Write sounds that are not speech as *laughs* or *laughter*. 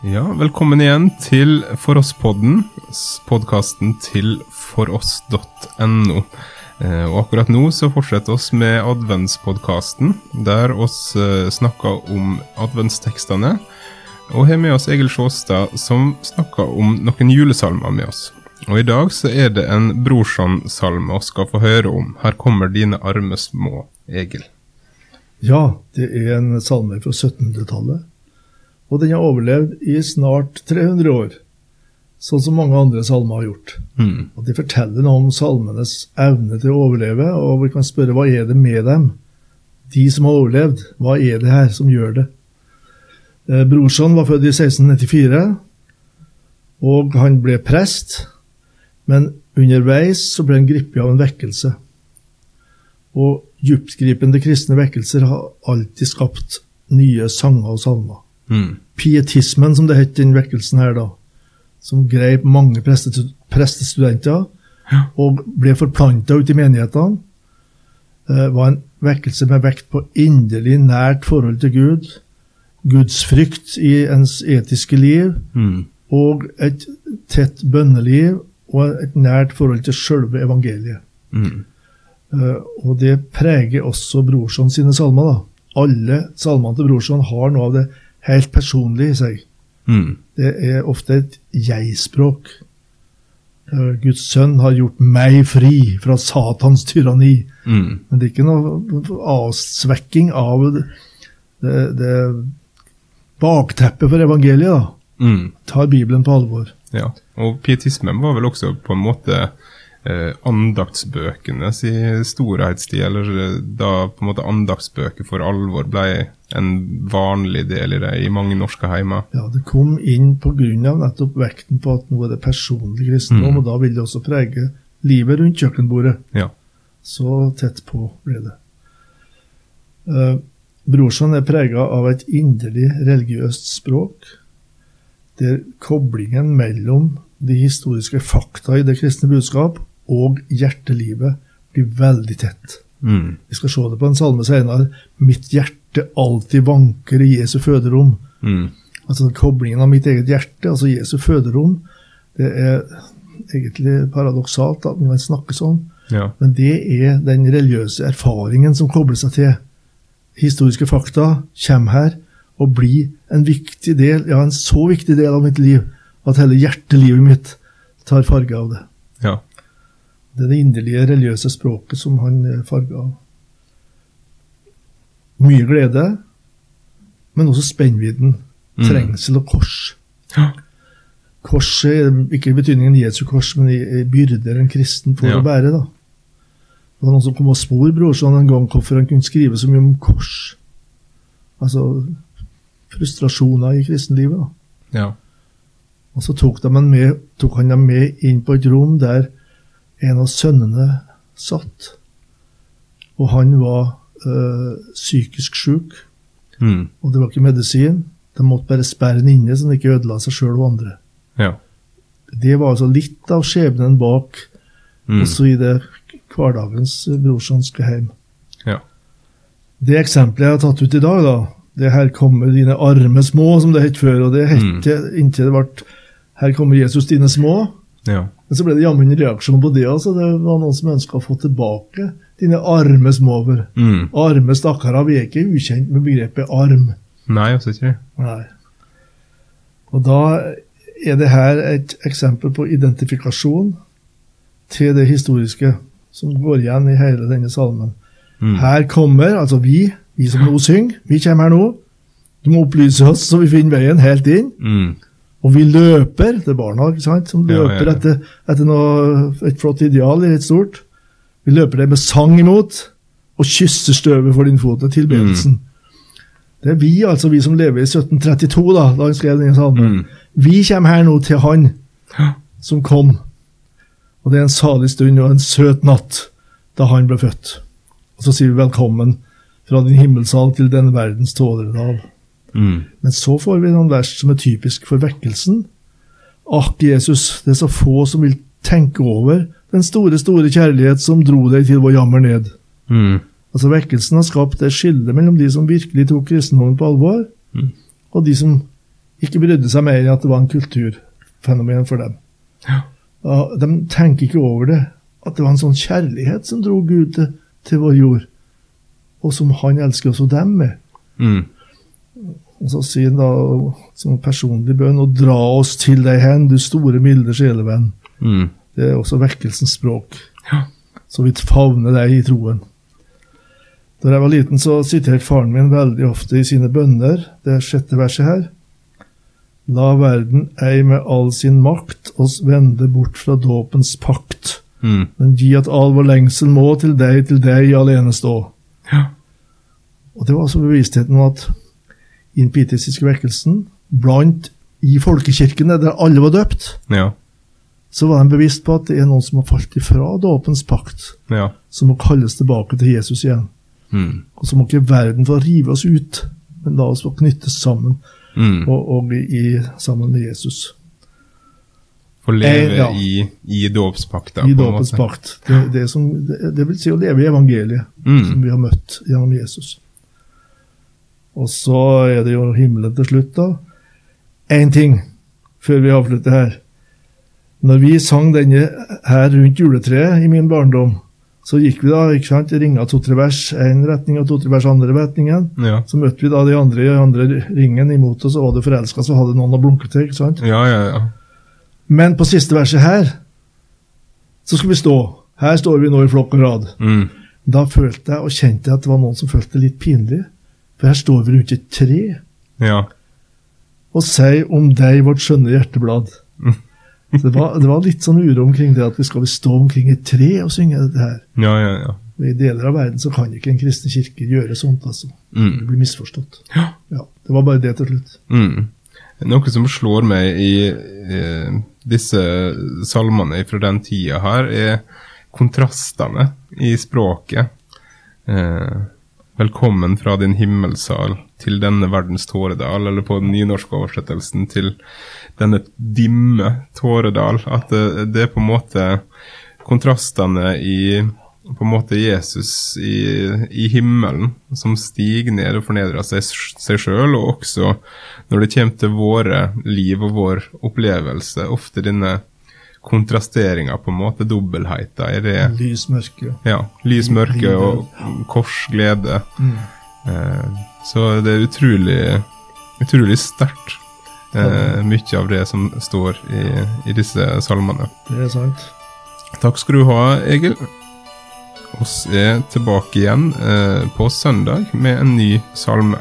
Ja, velkommen igjen til For oss-podden, podkasten til foross.no. Eh, og akkurat nå så fortsetter oss med adventspodkasten, der oss eh, snakker om adventstekstene. Og har med oss Egil Sjåstad, som snakker om noen julesalmer med oss. Og i dag så er det en Brorsan-salme vi skal få høre om. Her kommer dine arme små, Egil. Ja, det er en salme fra 1700-tallet og den har overlevd i snart 300 år, sånn som mange andre salmer har gjort. Mm. Og De forteller noe om salmenes evne til å overleve, og vi kan spørre hva er det med dem? De som har overlevd, hva er det her som gjør det? Eh, Brorson var født i 1694, og han ble prest, men underveis så ble han gripet av en vekkelse. Og dyptgripende kristne vekkelser har alltid skapt nye sanger og salmer. Mm. Pietismen, som det het den vekkelsen her, da, som grep mange prestestudenter Ja. og ble forplanta ut i menighetene, eh, var en vekkelse med vekt på inderlig nært forhold til Gud, gudsfrykt i ens etiske liv, Mm. og et tett bønneliv og et nært forhold til sjølve evangeliet. Mm. Uh, og det preger også Brorson sine salmer. da. Alle salmene til Brorson har noe av det helt personlig i seg. Mm. Det er ofte et jeg-språk. Guds sønn har gjort meg fri fra Satans tyranni. Mm. Men det er ikke noe avsvekking av det, det, det bakteppet for evangeliet. da. Mm. Tar Bibelen på alvor. Ja, og pietismen var vel også på en måte eh, andaktsbøkene i storhetstid, eller da på en måte andaktsbøker for alvor ble en vanlig del i det i mange norske heimer. Ja, Det kom inn pga. nettopp vekten på at nå er det personlig kristendom, Mm. og da vil det også prege livet rundt kjøkkenbordet. Ja. Så tett på ble det. Eh, Brorson er prega av et inderlig religiøst språk, der koblingen mellom de historiske fakta i det kristne budskap og hjertelivet blir veldig tett. Mm. Vi skal se det på en salme senere. 'Mitt hjerte alltid vanker i Jesu føderom'. Mm. Altså Koblingen av mitt eget hjerte, altså Jesu føderom, det er egentlig paradoksalt at man snakker sånn. Ja. Men det er den religiøse erfaringen som kobler seg til. Historiske fakta kommer her og blir en viktig del, ja, en så viktig del av mitt liv at hele hjertelivet mitt tar farge av det. Det er det inderlige religiøse språket som han er farga av. Mye glede, men også spennvidden. Mm. Trengsel og kors. Ja. Korset ikke i betydningen Jesu kors, men i, byrder en kristen får Ja. å bære. da. Det var noen som kom og spor brorsan en gang hvorfor han kunne skrive så mye om kors. Altså frustrasjoner i kristenlivet. da. ja. Og så tok, han med, tok han dem med inn på et rom der en av sønnene satt. Og han var øh, psykisk syk, Mm. og det var ikke medisin. De måtte bare sperre han inne så han ikke ødela seg sjøl og andre. ja. Det var altså litt av skjebnen bak, Mm. også i det hverdagens brorsonske heim. ja. Det eksempelet jeg har tatt ut i dag, da, det 'her kommer dine arme små', som det het før, og det het mm. inntil det ble 'her kommer Jesus dine små'. Ja. Men så ble det jammen en reaksjon på det. altså Det var noen som ønska å få tilbake dine arme småver. Mm. Arme stakkarer. Vi er ikke ukjent med begrepet arm. Nei, altså ikke. Nei. Og da er det her et eksempel på identifikasjon til det historiske som går igjen i hele denne salmen. Mm. Her kommer, altså vi, vi som nå synger, vi kommer her nå. Du må opplyse oss så vi finner veien helt inn. Mm. Og vi løper, det er barna ikke sant, som Ja, ja, løper ja. etter, etter noe, et flott ideal litt stort. Vi løper det med sang imot, og kysser støvet for din fot til tilbedelsen. Mm. Det er vi, altså vi som lever i 1732, da, da han skrev denne salmen. Mm. Vi kommer her nå til han som kom. Og det er en salig stund og en søt natt da han ble født. Og så sier vi velkommen fra din himmelsal til denne verdens tålerdal. Mm. Men så får vi noen vers som er typisk for vekkelsen. Akk, Jesus, det er så få som vil tenke over den store, store kjærlighet som dro deg til vår jammer ned. Mm. Altså Vekkelsen har skapt et skille mellom de som virkelig tok kristendommen på alvor, Mm. og de som ikke brydde seg mer i at det var en kulturfenomen for dem. Ja, de tenker ikke over det, at det var en sånn kjærlighet som dro Gud til, til vår jord, og som han elsker også dem med. Mm. Og så sier han da som personlig bønn og dra oss til deg hen, du store, milde sjelevenn. Mm. Det er også vekkelsens språk. Ja. Så vidt favner deg i troen. Da jeg var liten, så siterte faren min veldig ofte i sine bønner, det sjette verset her. La verden ei med all sin makt oss vende bort fra dåpens pakt, Mm. men gi at all vår lengsel må til deg, til deg alene stå. Ja. Og det var altså bevisstheten om at i den pietistiske vekkelsen, blant i folkekirkene der alle var døpt, Ja. så var de bevisst på at det er noen som har falt ifra dåpens pakt, Ja. som må kalles tilbake til Jesus igjen. Mm. Og så må ikke verden få rive oss ut, men la oss få knyttes sammen Mm. og, og i, sammen med Jesus. Få leve Eh, ja. i, i dåpspakta. I dåpens pakt. Det, det, som, det, det vil si å leve i evangeliet, Mm. som vi har møtt gjennom Jesus. Og så er det jo himmelen til slutt, da. Én ting før vi avslutter her. Når vi sang denne her rundt juletreet i min barndom, så gikk vi da, ikke sant, ringa to-tre vers én retning og to-tre vers andre retningen. Ja. Så møtte vi da de andre i andre ringen imot oss, og var du forelska, så hadde noen å blunke til. ikke sant? ja, ja, ja. Men på siste verset her, så skal vi stå. Her står vi nå i flokk og rad. Mm. Da følte jeg og kjente jeg at det var noen som følte det litt pinlig. For her står vi rundt et tre Ja. og sier om deg vårt skjønne hjerteblad. *laughs* Så det var, det var litt sånn uro omkring det at vi skal vi stå omkring et tre og synge dette her. Ja, ja, ja. Og I deler av verden så kan ikke en kristen kirke gjøre sånt. altså. Det Mm. blir misforstått. Ja. Ja, Det var bare det til slutt. Mm. Noe som slår meg i i disse salmene fra den tida her, er kontrastene i språket. Eh, Velkommen fra din himmelsal til denne verdens tåredal, eller på den nynorske oversettelsen til denne dimme tåredal. At det, det er på en måte kontrastene i på en måte Jesus i, i himmelen, som stiger ned og fornedrer seg, seg sjøl, og også når det kommer til våre liv og vår opplevelse, ofte denne kontrasteringa, på en måte, dobbeltheita Er det. Lys, mørke. Ja, lys, mørke og kors, glede. Mm. Eh, så det er utrolig, utrolig sterkt, eh, mye av det som står i, i disse salmene. Det er sant. Takk skal du ha, Egil. Oss er tilbake igjen eh, på søndag med en ny salme.